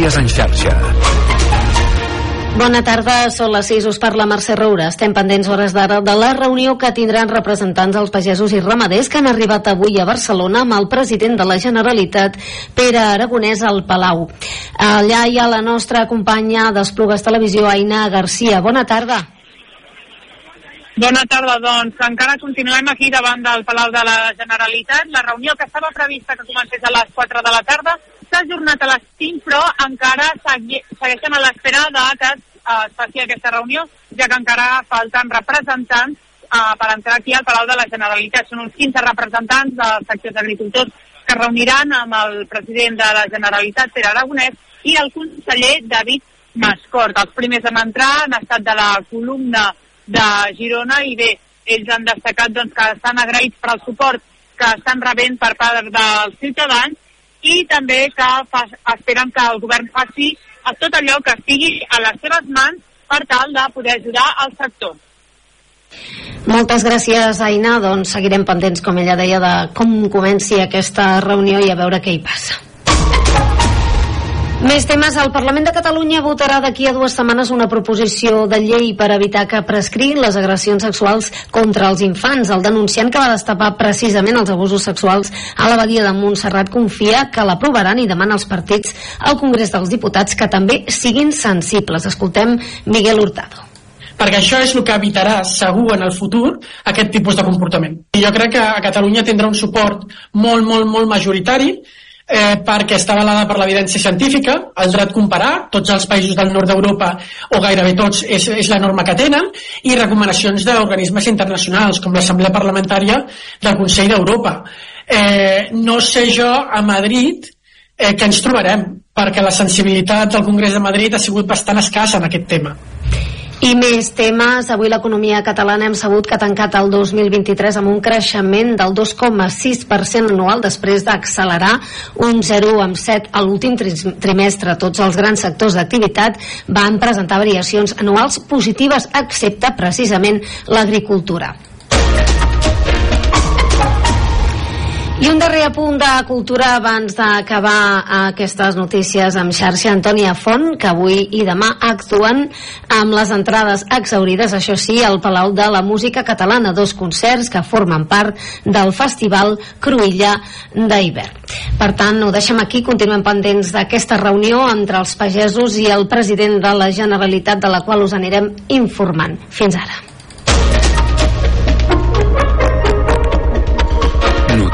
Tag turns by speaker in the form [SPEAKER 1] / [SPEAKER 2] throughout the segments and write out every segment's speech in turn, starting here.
[SPEAKER 1] Notícies en xarxa.
[SPEAKER 2] Bona tarda, són les 6, us parla Mercè Roura. Estem pendents hores d'ara de la reunió que tindran representants dels pagesos i ramaders que han arribat avui a Barcelona amb el president de la Generalitat, Pere Aragonès, al Palau. Allà hi ha la nostra companya d'Esplugues Televisió, Aina Garcia. Bona tarda.
[SPEAKER 3] Bona tarda, doncs encara continuem aquí davant del Palau de la Generalitat. La reunió que estava prevista que comencés a les 4 de la tarda s'ha ajornat a les 5, però encara segui, segueixen a l'espera de que eh, es faci aquesta reunió, ja que encara falten representants eh, per entrar aquí al Palau de la Generalitat. Són uns 15 representants dels sectors agricultors que es reuniran amb el president de la Generalitat, Pere Aragonès, i el conseller David Mascort. Els primers en entrar han estat de la columna de Girona i bé, ells han destacat doncs, que estan agraïts per al suport que estan rebent per part dels ciutadans i també que fa, esperen que el govern faci a tot allò que estigui a les seves mans per tal de poder ajudar al sector.
[SPEAKER 2] Moltes gràcies, Aina. Doncs seguirem pendents, com ella deia, de com comenci aquesta reunió i a veure què hi passa. Més temes. El Parlament de Catalunya votarà d'aquí a dues setmanes una proposició de llei per evitar que prescriguin les agressions sexuals contra els infants. El denunciant que va destapar precisament els abusos sexuals a la badia de Montserrat confia que l'aprovaran i demana als partits al Congrés dels Diputats que també siguin sensibles. Escoltem Miguel Hurtado
[SPEAKER 4] perquè això és el que evitarà segur en el futur aquest tipus de comportament. I jo crec que a Catalunya tindrà un suport molt, molt, molt majoritari eh, perquè està avalada per l'evidència científica, el dret comparar, tots els països del nord d'Europa, o gairebé tots, és, és la norma que tenen, i recomanacions d'organismes internacionals, com l'Assemblea Parlamentària del Consell d'Europa. Eh, no sé jo a Madrid eh, que ens trobarem, perquè la sensibilitat del Congrés de Madrid ha sigut bastant escassa en aquest tema.
[SPEAKER 2] I més temes. Avui l'economia catalana hem sabut que ha tancat el 2023 amb un creixement del 2,6% anual després d'accelerar un 0,7 a l'últim trimestre. Tots els grans sectors d'activitat van presentar variacions anuals positives, excepte precisament l'agricultura. I un darrer apunt de cultura abans d'acabar aquestes notícies amb xarxa Antònia Font, que avui i demà actuen amb les entrades exaurides, això sí, al Palau de la Música Catalana, dos concerts que formen part del Festival Cruïlla d'hivern. Per tant, ho deixem aquí, continuem pendents d'aquesta reunió entre els pagesos i el president de la Generalitat, de la qual us anirem informant. Fins ara.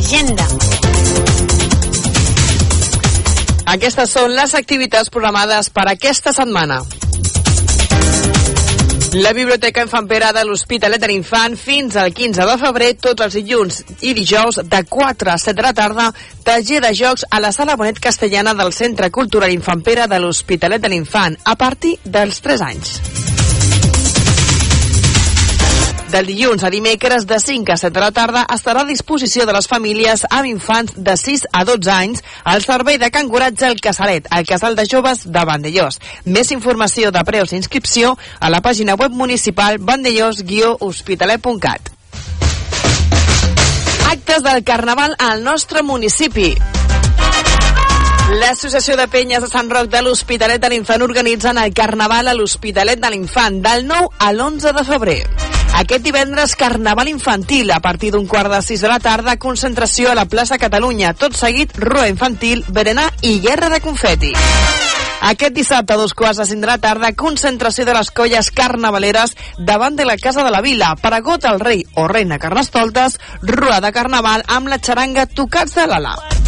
[SPEAKER 5] Agenda. Aquestes són les activitats programades per aquesta setmana. La Biblioteca Infant Pere de l'Hospitalet de l'Infant fins al 15 de febrer, tots els dilluns i dijous de 4 a 7 de la tarda, taller de jocs a la Sala Bonet Castellana del Centre Cultural Infant Pere de l'Hospitalet de l'Infant a partir dels 3 anys. Del dilluns a dimecres de 5 a 7 de la tarda estarà a disposició de les famílies amb infants de 6 a 12 anys al servei de canguratge El Casalet, al casal de joves de Vandellós. Més informació de preus d'inscripció a la pàgina web municipal vandellós-hospitalet.cat. Actes del Carnaval al nostre municipi. L'Associació de Penyes de Sant Roc de l'Hospitalet de l'Infant organitzen el Carnaval a l'Hospitalet de l'Infant del 9 a l'11 de febrer. Aquest divendres, Carnaval Infantil, a partir d'un quart de sis de la tarda, concentració a la plaça Catalunya. Tot seguit, rua infantil, berenar i guerra de confeti. Aquest dissabte, a dos quarts de cinc de la tarda, concentració de les colles carnavaleres davant de la Casa de la Vila. Paragot el rei o reina Carnestoltes, rua de carnaval amb la xaranga Tocats de l'Ala.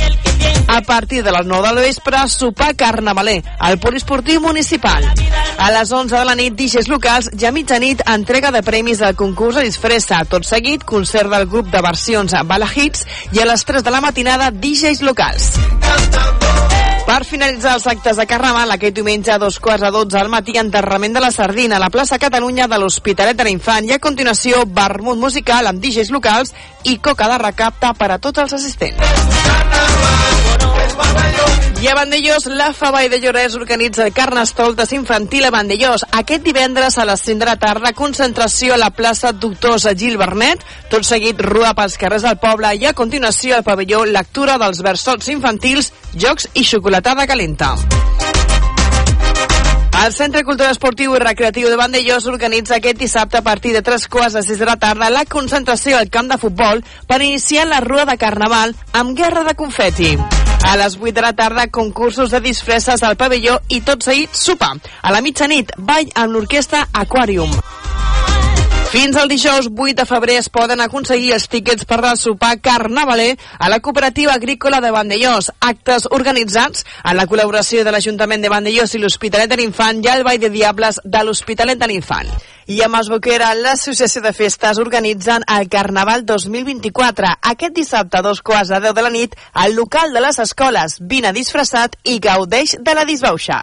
[SPEAKER 5] A partir de les 9 del vespre, sopar carnavaler al poliesportiu municipal. A les 11 de la nit, DJs locals, ja a mitjanit, entrega de premis del concurs a disfressa. Tot seguit, concert del grup de versions Bala Hits i a les 3 de la matinada, DJs locals. Per finalitzar els actes de Carnaval, aquest diumenge a dos quarts a dotze al matí, enterrament de la Sardina a la plaça Catalunya de l'Hospitalet de l'Infant i a continuació vermut musical amb DJs locals i coca de recapta per a tots els assistents. I a Vandellós, la Favall de Llorès organitza el Carnestoltes infantil a Vandellós. Aquest divendres a les 5 de la tarda, concentració a la plaça Doctors Gil Bernet, tot seguit rua pels carrers del poble i a continuació al pavelló lectura dels versots infantils, jocs i xocolatada calenta. El Centre Cultural Esportiu i Recreatiu de Vandellós organitza aquest dissabte a partir de 3 quarts de 6 de la tarda la concentració al camp de futbol per iniciar la rua de Carnaval amb guerra de confeti. A les 8 de la tarda, concursos de disfresses al pavelló i tot seguit sopar. A la mitjanit, ball amb l'orquestra Aquarium. Fins al dijous 8 de febrer es poden aconseguir els tíquets per al sopar carnavaler a la cooperativa agrícola de Vandellós. Actes organitzats en la col·laboració de l'Ajuntament de Vandellós i l'Hospitalet de l'Infant i el Ball de Diables de l'Hospitalet de l'Infant. I a Masboquera, l'Associació de Festes organitzen el Carnaval 2024. Aquest dissabte a dos quarts de 10 de la nit al local de les escoles. Vine disfressat i gaudeix de la disbauxa.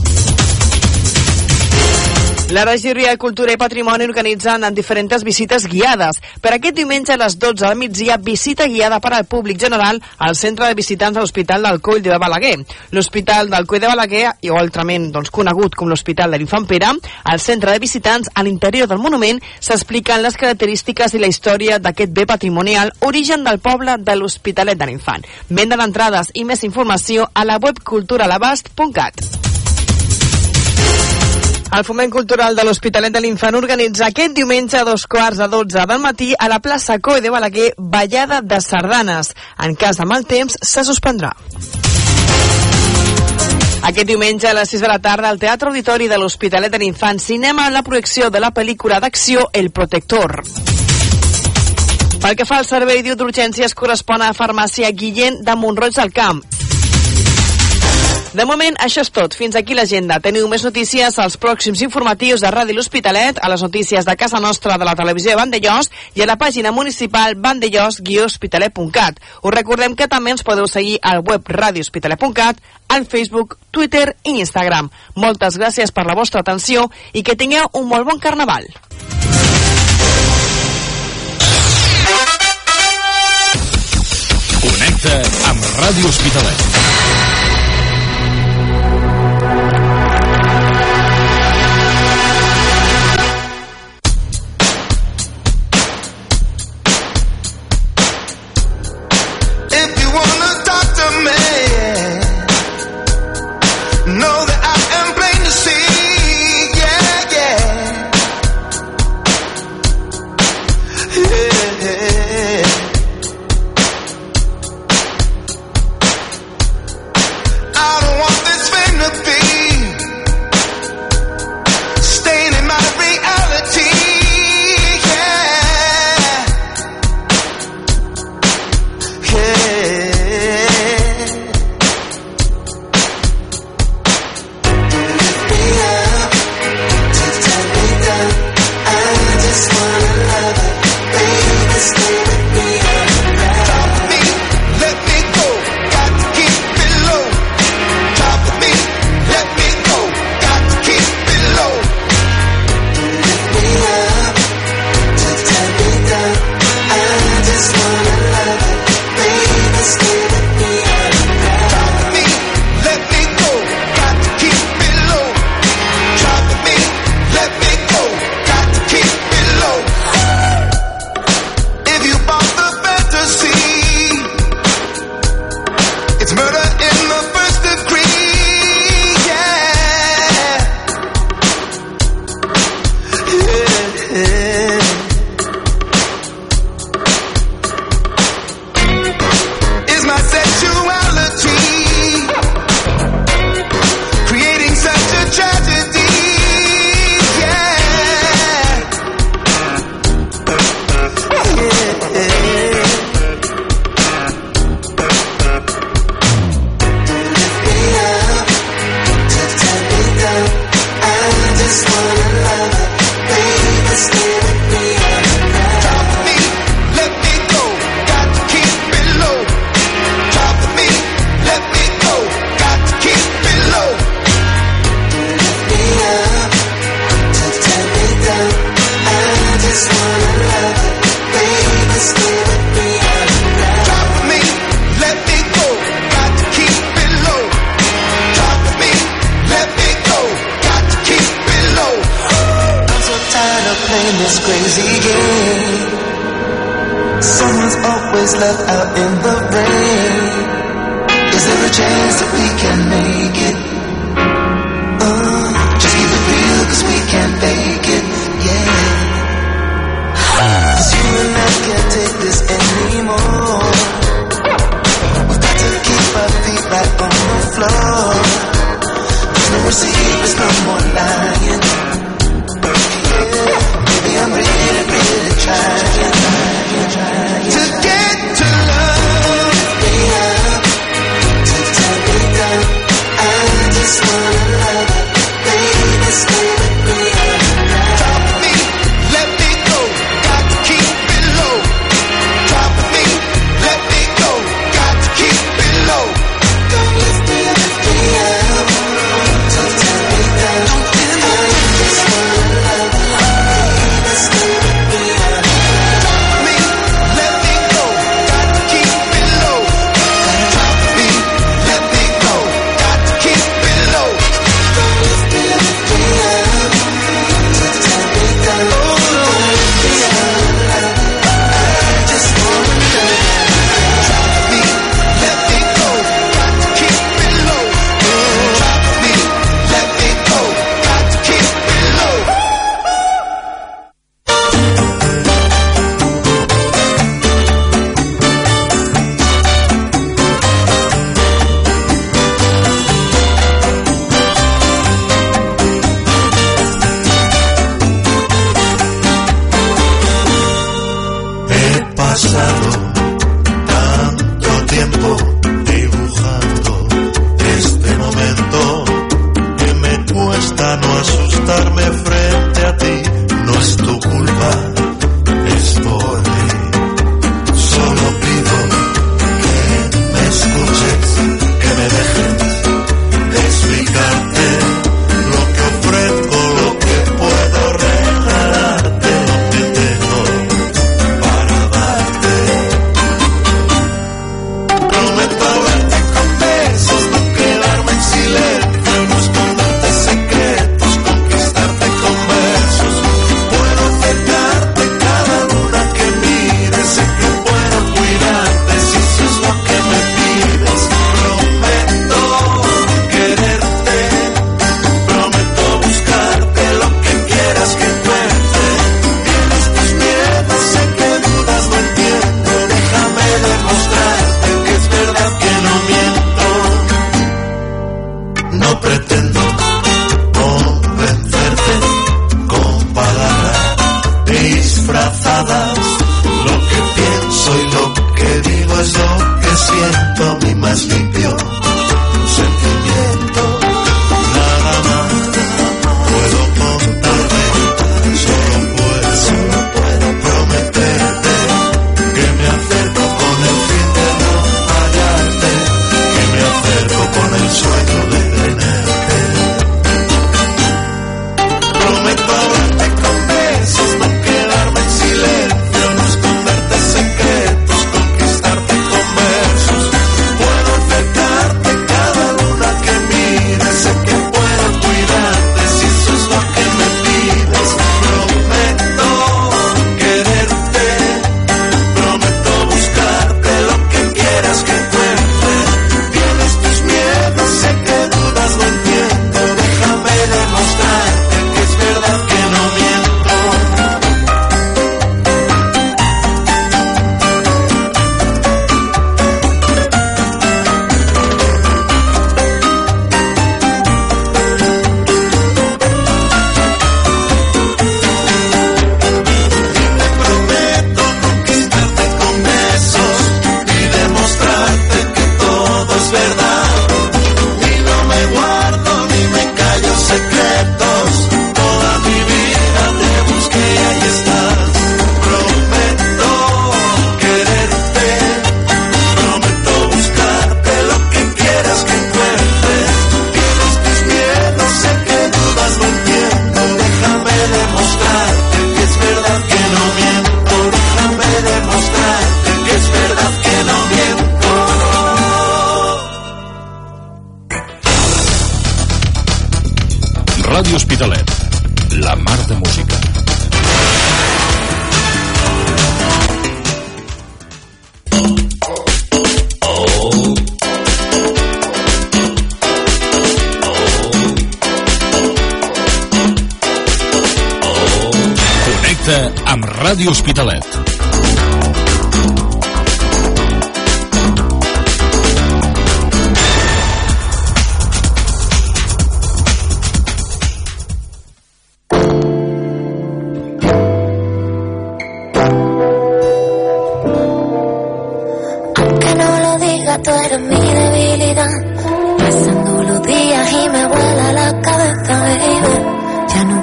[SPEAKER 5] La regidoria de Cultura i Patrimoni organitzen en diferents visites guiades. Per aquest diumenge a les 12 del migdia, visita guiada per al públic general al centre de visitants de l'Hospital del Coll de Balaguer. L'Hospital del Coll de Balaguer, i altrament doncs, conegut com l'Hospital de l'Infant Pere, al centre de visitants, a l'interior del monument, s'expliquen les característiques i la història d'aquest bé patrimonial, origen del poble de l'Hospitalet de l'Infant. Venda d'entrades i més informació a la web culturalabast.cat. El Foment Cultural de l'Hospitalet de l'Infant organitza aquest diumenge a dos quarts de dotze del matí a la plaça Coi de Balaguer ballada de sardanes. En cas de mal temps, se suspendrà. Aquest diumenge a les 6 de la tarda al Teatre Auditori de l'Hospitalet de l'Infant cinema la projecció de la pel·lícula d'acció El Protector. Pel que fa al servei d'urgències correspon a farmàcia Guillén de Montroig del Camp. De moment, això és tot. Fins aquí l'agenda. Teniu més notícies als pròxims informatius de Ràdio L'Hospitalet, a les notícies de casa nostra de la televisió de Vandellós i a la pàgina municipal vandellós-hospitalet.cat. Us recordem que també ens podeu seguir al web radiohospitalet.cat, al Facebook, Twitter i Instagram. Moltes gràcies per la vostra atenció i que tingueu un molt bon carnaval.
[SPEAKER 1] Connecta amb Ràdio Hospitalet.
[SPEAKER 6] always left out in the rain. Is there a chance that we can make it? Uh, just keep it real, cause we can't fake it, yeah. Ah. Cause you and I can't take this anymore. We've got to keep our feet right on the floor. There's no receivers, no more
[SPEAKER 7] tá no.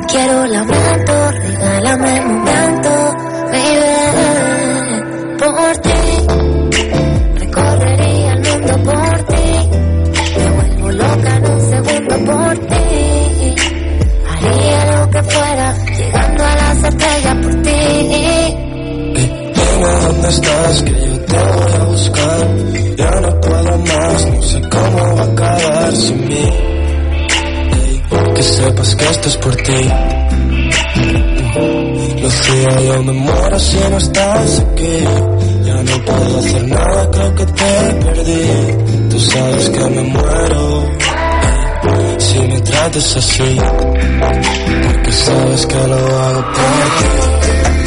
[SPEAKER 8] Quiero lamento, regálame un momento, baby. Por ti, recorrería el mundo por ti. Me vuelvo loca en un segundo por ti. Haría lo que fuera, llegando a las estrellas por ti.
[SPEAKER 9] Dime dónde estás, que yo te voy a buscar. Ya no puedo más, no sé cómo va a acabar sin mí. Que sepas que esto es por ti. Lucía, yo me muero si no estás aquí. Ya no puedo hacer nada, creo que te perdí. Tú sabes que me muero. Si me tratas así, porque sabes que lo hago por ti.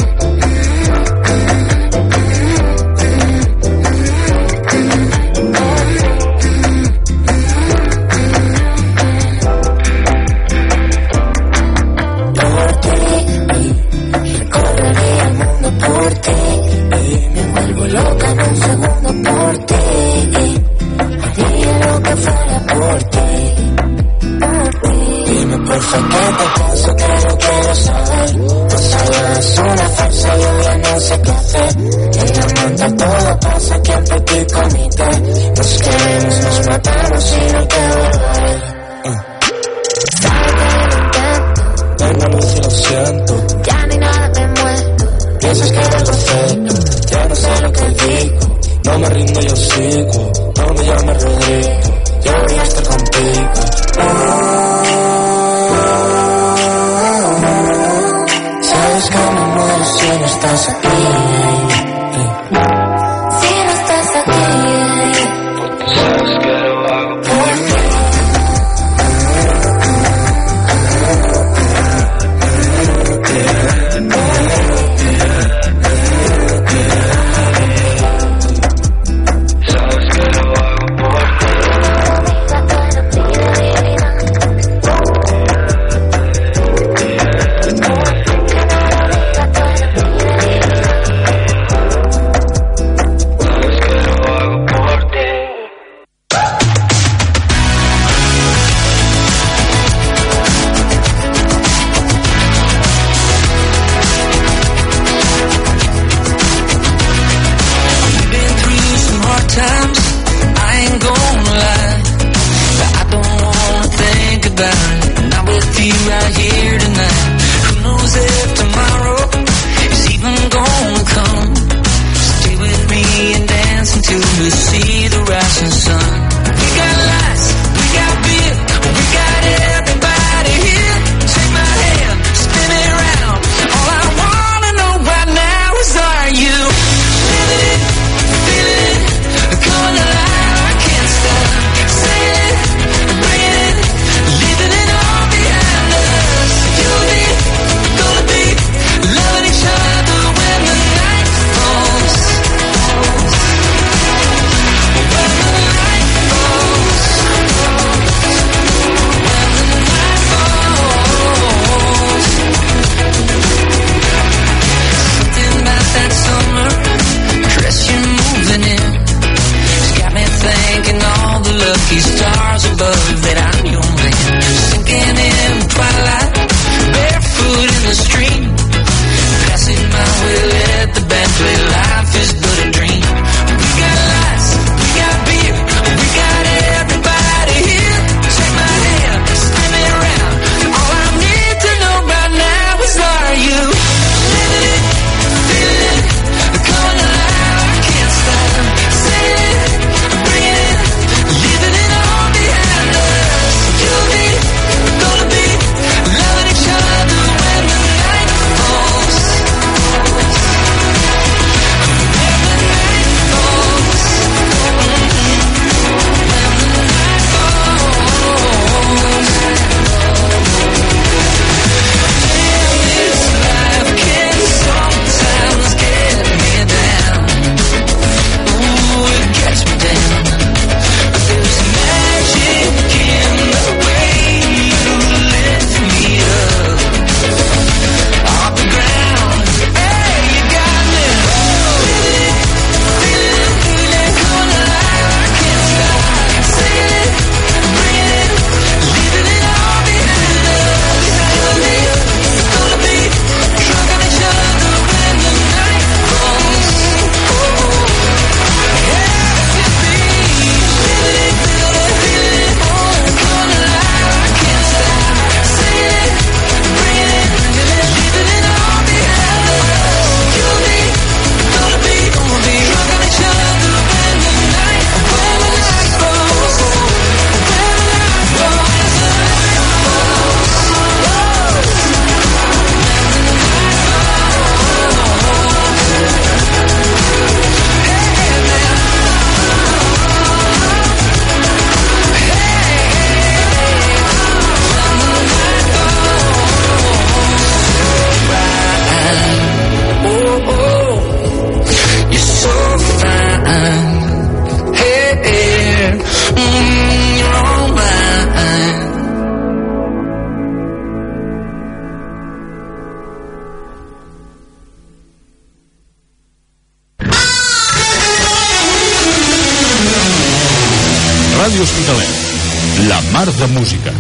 [SPEAKER 1] Música.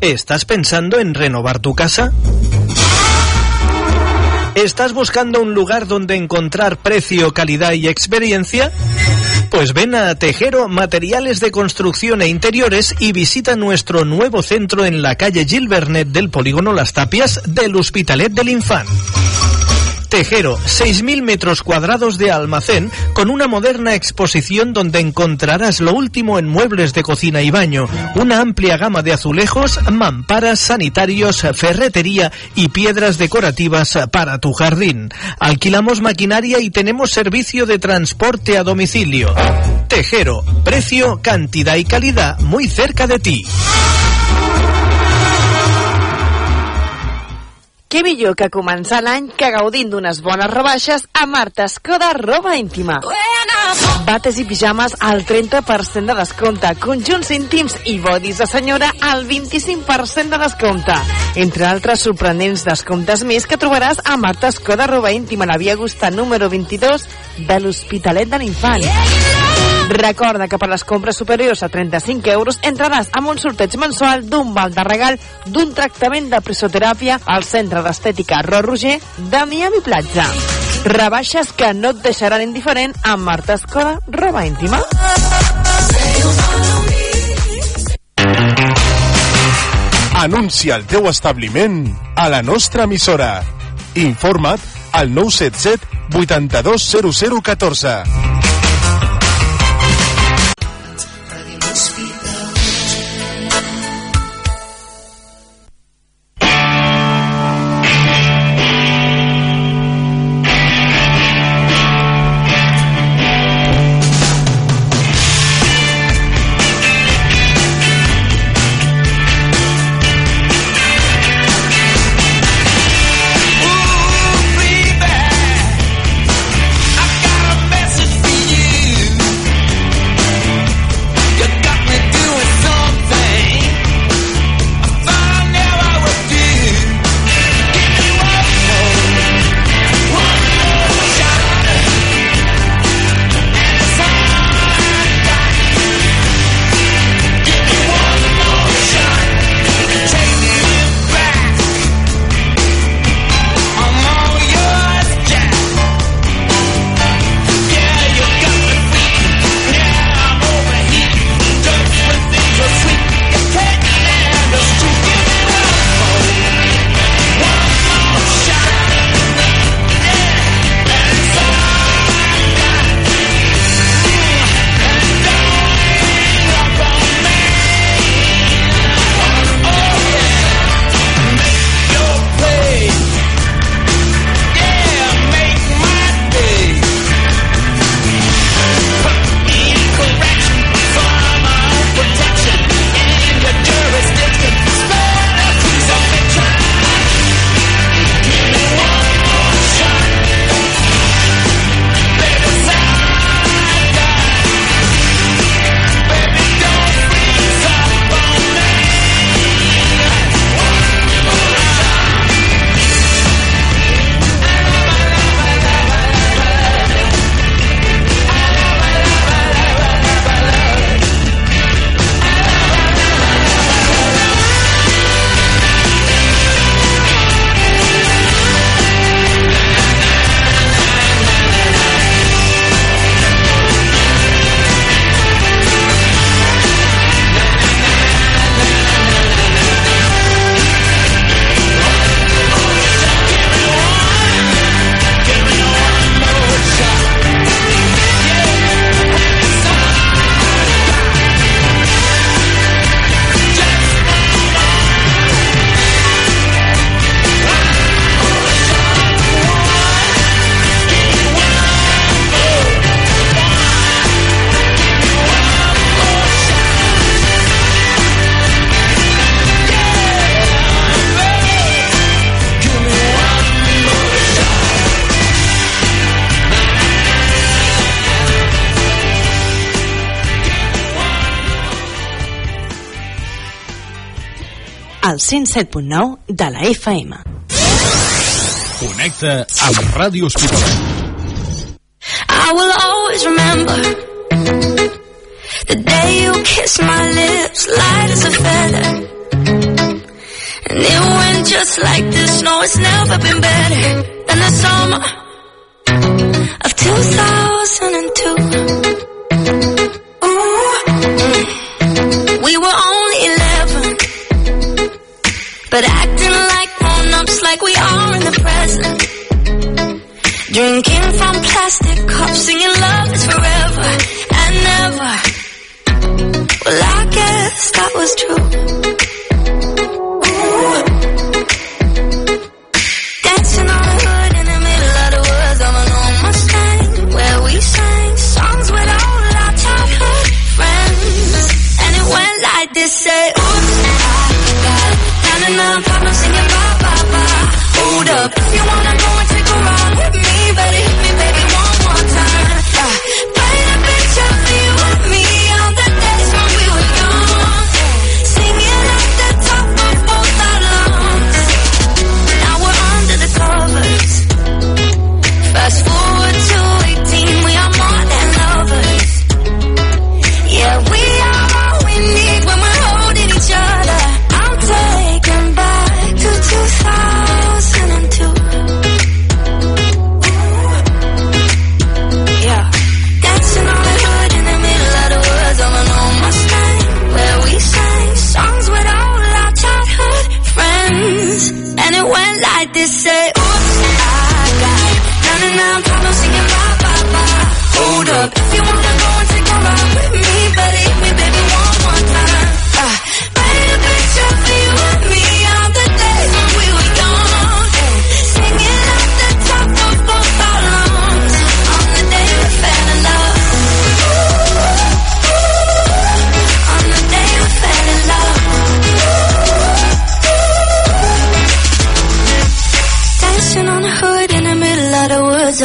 [SPEAKER 10] ¿Estás pensando en renovar tu casa? ¿Estás buscando un lugar donde encontrar precio, calidad y experiencia? Pues ven a Tejero Materiales de Construcción e Interiores y visita nuestro nuevo centro en la calle Gilbernet del Polígono Las Tapias del Hospitalet del Infant. Tejero, 6.000 metros cuadrados de almacén con una moderna exposición donde encontrarás lo último en muebles de cocina y baño, una amplia gama de azulejos, mamparas, sanitarios, ferretería y piedras decorativas para tu jardín. Alquilamos maquinaria y tenemos servicio de transporte a domicilio. Tejero, precio, cantidad y calidad muy cerca de ti.
[SPEAKER 5] Què millor que començar l'any que gaudint d'unes bones rebaixes a Marta Escoda Roba Íntima. Bates i pijames al 30% de descompte, conjunts íntims i bodis de senyora al 25% de descompte. Entre altres sorprenents descomptes més que trobaràs a Marta Escoda Roba Íntima, la via Augusta número 22 de l'Hospitalet de l'Infant. Recorda que per les compres superiors a 35 euros entraràs amb un sorteig mensual d'un val de regal d'un tractament de presoteràpia al Centre d'Estètica Ro Roger de Miami Platja. Rebaixes que no et deixaran indiferent amb Marta Escoda, roba íntima.
[SPEAKER 11] Anuncia el teu establiment a la nostra emissora. Informa't al 977 820014.
[SPEAKER 12] 107.9 de la FM.
[SPEAKER 1] Connecta amb Ràdio Hospitalet.
[SPEAKER 8] I will always remember The day
[SPEAKER 13] you kissed my lips Light as a feather And it went just like this No, it's never been better Than the summer Of 2002 But acting like grown-ups like we are in the present. Drinking from plastic cups, singing love is forever and never. Well, I guess that was true. Dancing on the hood in the middle of the woods an old Mustang where we sang songs with all our childhood friends. And it went like this, say, up. You wanna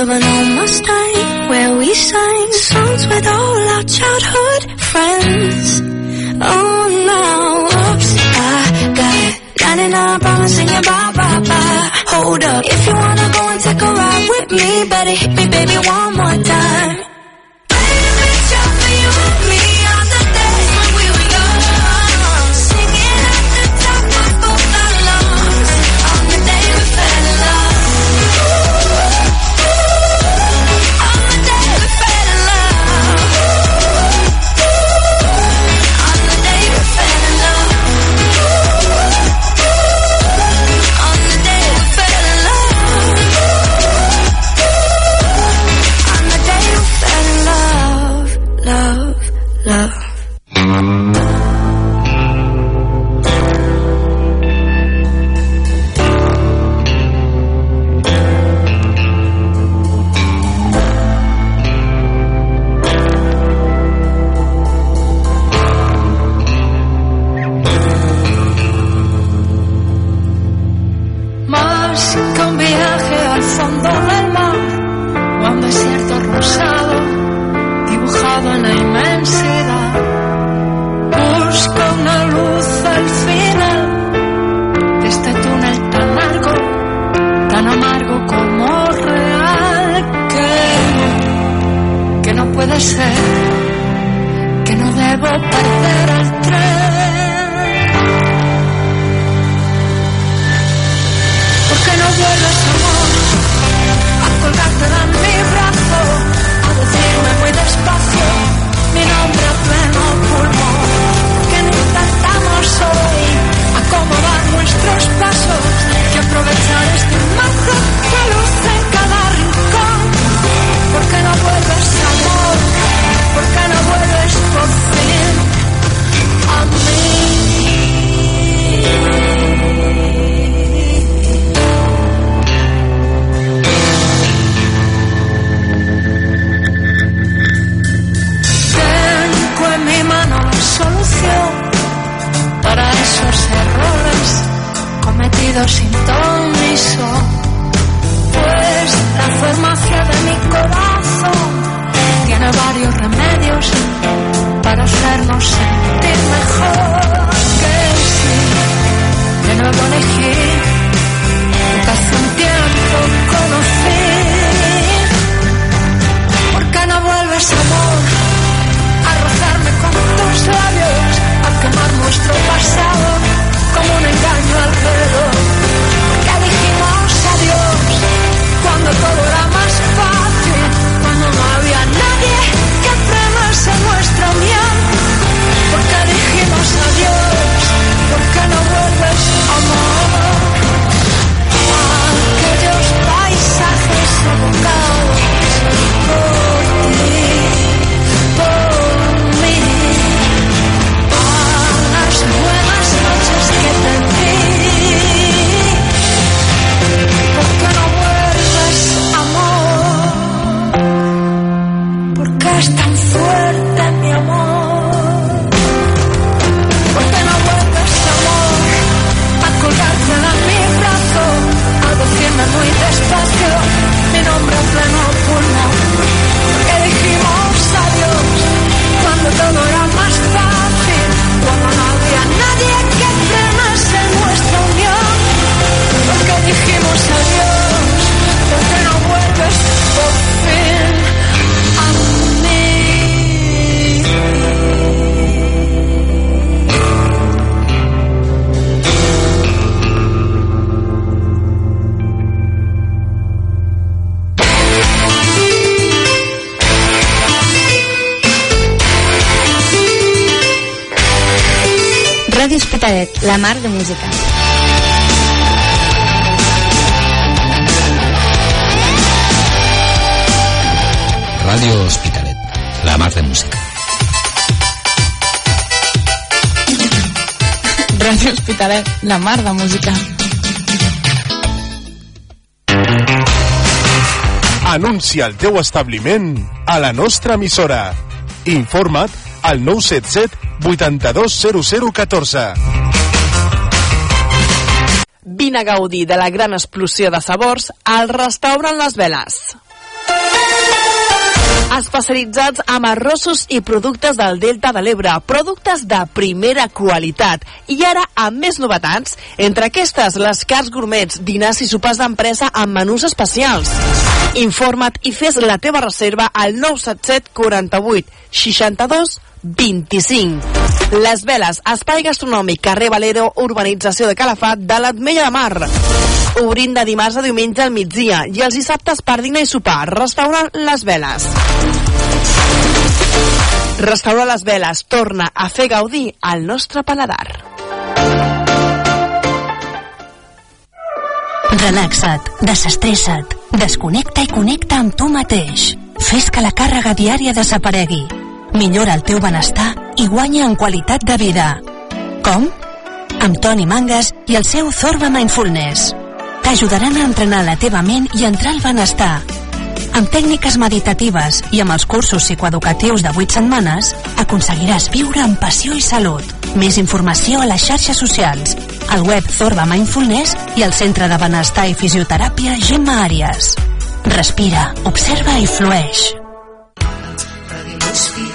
[SPEAKER 13] of an almost Mustang where we sang songs with all our childhood friends. Oh no, oops, I got 99 promising you bye bye bye. Hold up, if you wanna go and take a ride with me, better hit me baby one more time.
[SPEAKER 14] La
[SPEAKER 15] mar de música.
[SPEAKER 16] Ràdio Hospitalet, la mar de música.
[SPEAKER 17] Ràdio Hospitalet, la mar de música.
[SPEAKER 11] Anuncia el teu establiment a la nostra emissora. Informa't al 977 820014.
[SPEAKER 5] Vine a gaudir de la gran explosió de sabors al restaurant Les Veles. Especialitzats amb arrossos i productes del Delta de l'Ebre, productes de primera qualitat. I ara, amb més novetats, entre aquestes, les cars gourmets, dinars i sopars d'empresa amb menús especials. Informa't i fes la teva reserva al 977 48 62 25. Les Veles, espai gastronòmic, carrer Valero, urbanització de Calafat, de l'Atmella de Mar. Obrint de dimarts a diumenge al migdia i els dissabtes per dinar i sopar. Restaurant Les Veles. Restaurant Les Veles torna a fer gaudir al nostre paladar.
[SPEAKER 18] Relaxa't, desestressa't, desconnecta i connecta amb tu mateix. Fes que la càrrega diària desaparegui. Millora el teu benestar i guanya en qualitat de vida. Com? Amb Toni Mangas i el seu Zorba Mindfulness. T'ajudaran a entrenar la teva ment i entrar al benestar. Amb tècniques meditatives i amb els cursos psicoeducatius de 8 setmanes, aconseguiràs viure amb passió i salut. Més informació a les xarxes socials, al web Zorba Mindfulness i al Centre de Benestar i Fisioteràpia Gemma Àries. Respira, observa i flueix.
[SPEAKER 8] importava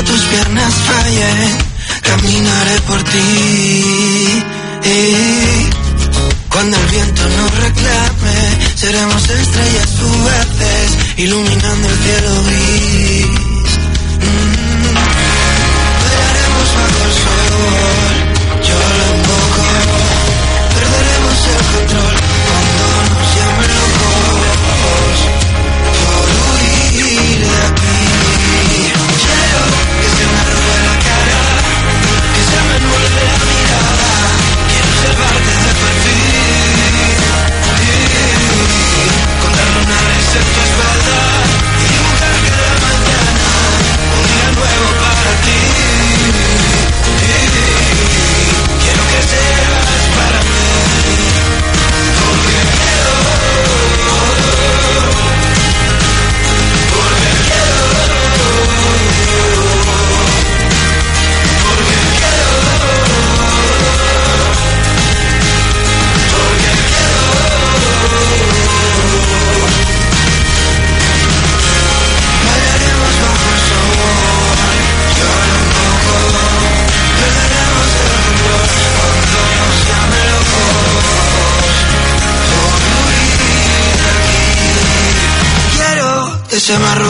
[SPEAKER 19] cuando tus piernas fallen, caminaré por ti. Y Cuando el viento nos reclame, seremos estrellas fugaces, iluminando el cielo gris. se.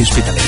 [SPEAKER 8] Hospital.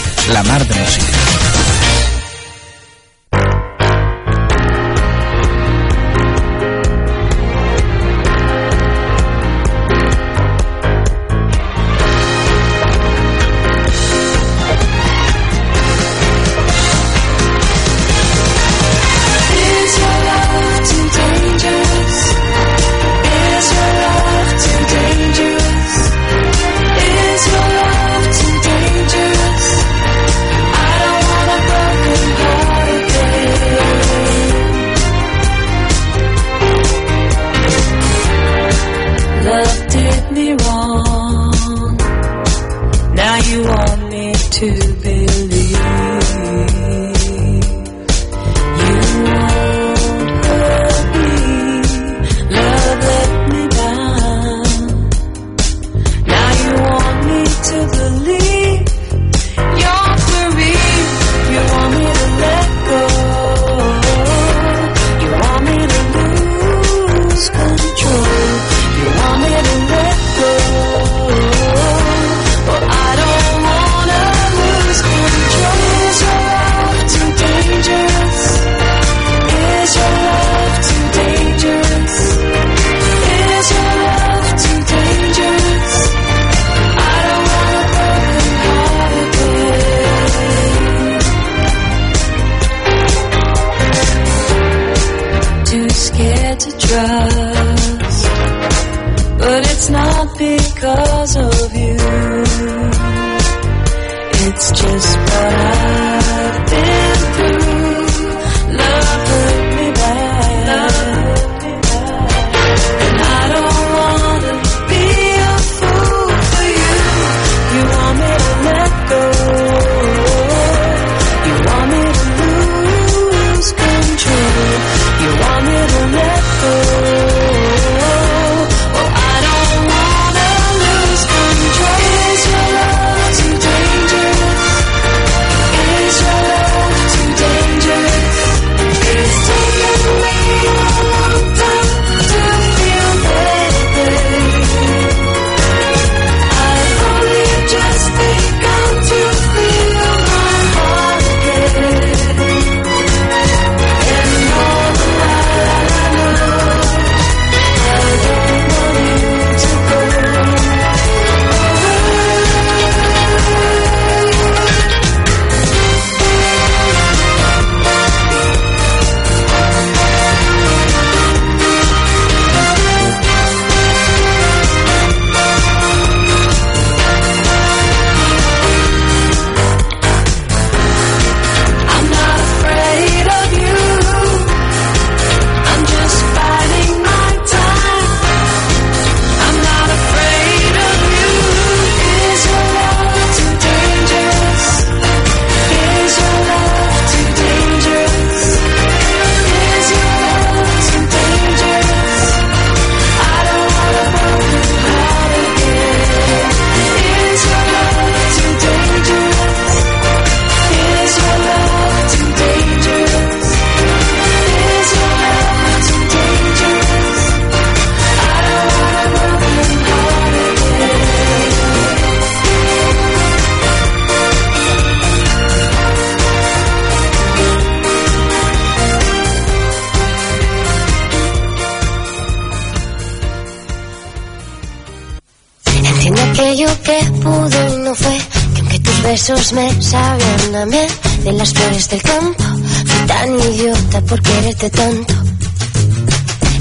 [SPEAKER 8] las flores del campo. Fui tan idiota por quererte tanto.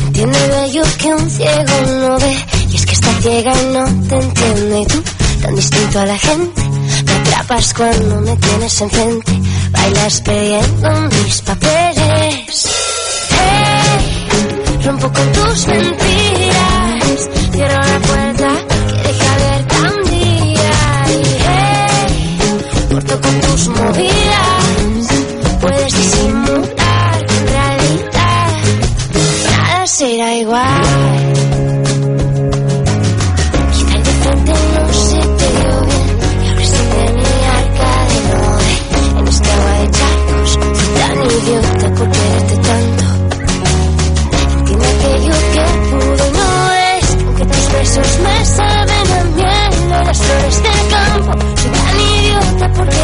[SPEAKER 8] Entiende bello que un ciego no ve. Y es que está ciega y no te entiende. Y tú, tan distinto a la gente, me atrapas cuando me tienes enfrente. Bailas pidiendo mis papeles. Hey, rompo con tus mentiras. igual. Quizás de frente no se bien, y ahora estoy de mi de Noé. En esta agua de charcos, soy tan idiota por quererte tanto. Entiendo aquello que pude no es, aunque tus besos me saben a miel, no las flores del campo. Soy tan idiota por.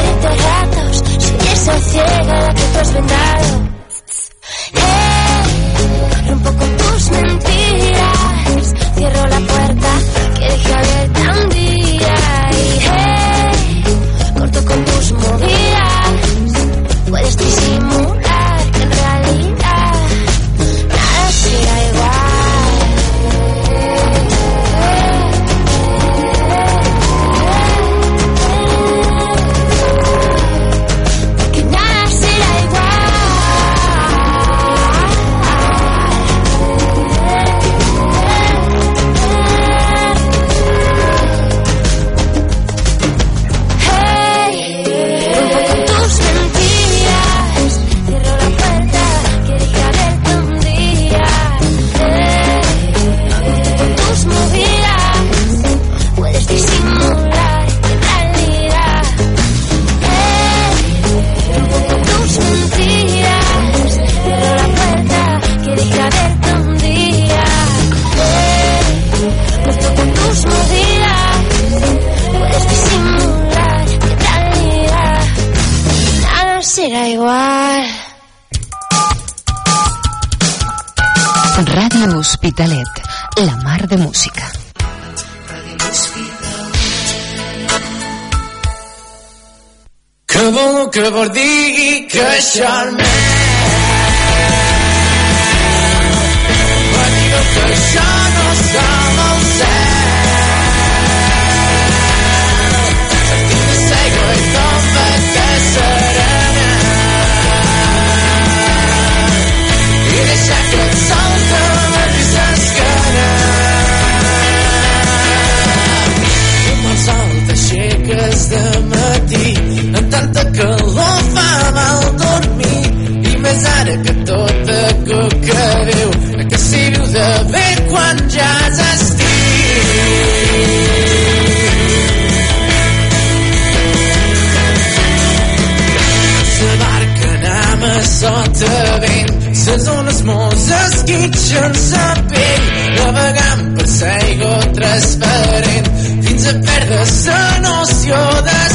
[SPEAKER 8] Fictions a
[SPEAKER 15] pell, navegant per l'aigua transparent, fins a perdre la noció de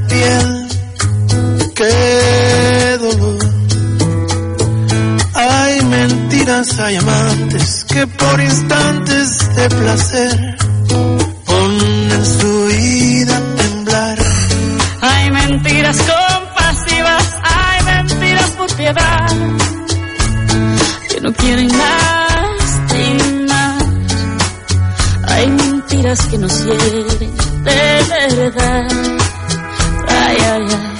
[SPEAKER 20] piel, qué dolor. Hay mentiras, hay amantes que por instantes de placer ponen su vida a temblar.
[SPEAKER 7] Hay mentiras compasivas, hay mentiras por piedad, que no quieren lastimar. Hay mentiras que nos hieren de verdad.
[SPEAKER 21] yeah,
[SPEAKER 7] yeah.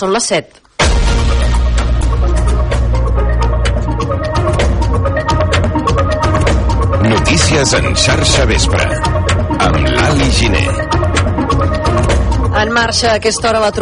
[SPEAKER 7] Són les 7.
[SPEAKER 22] Notícies en xarxa vespre amb l'Ali Giné.
[SPEAKER 7] En marxa a aquesta hora la trobada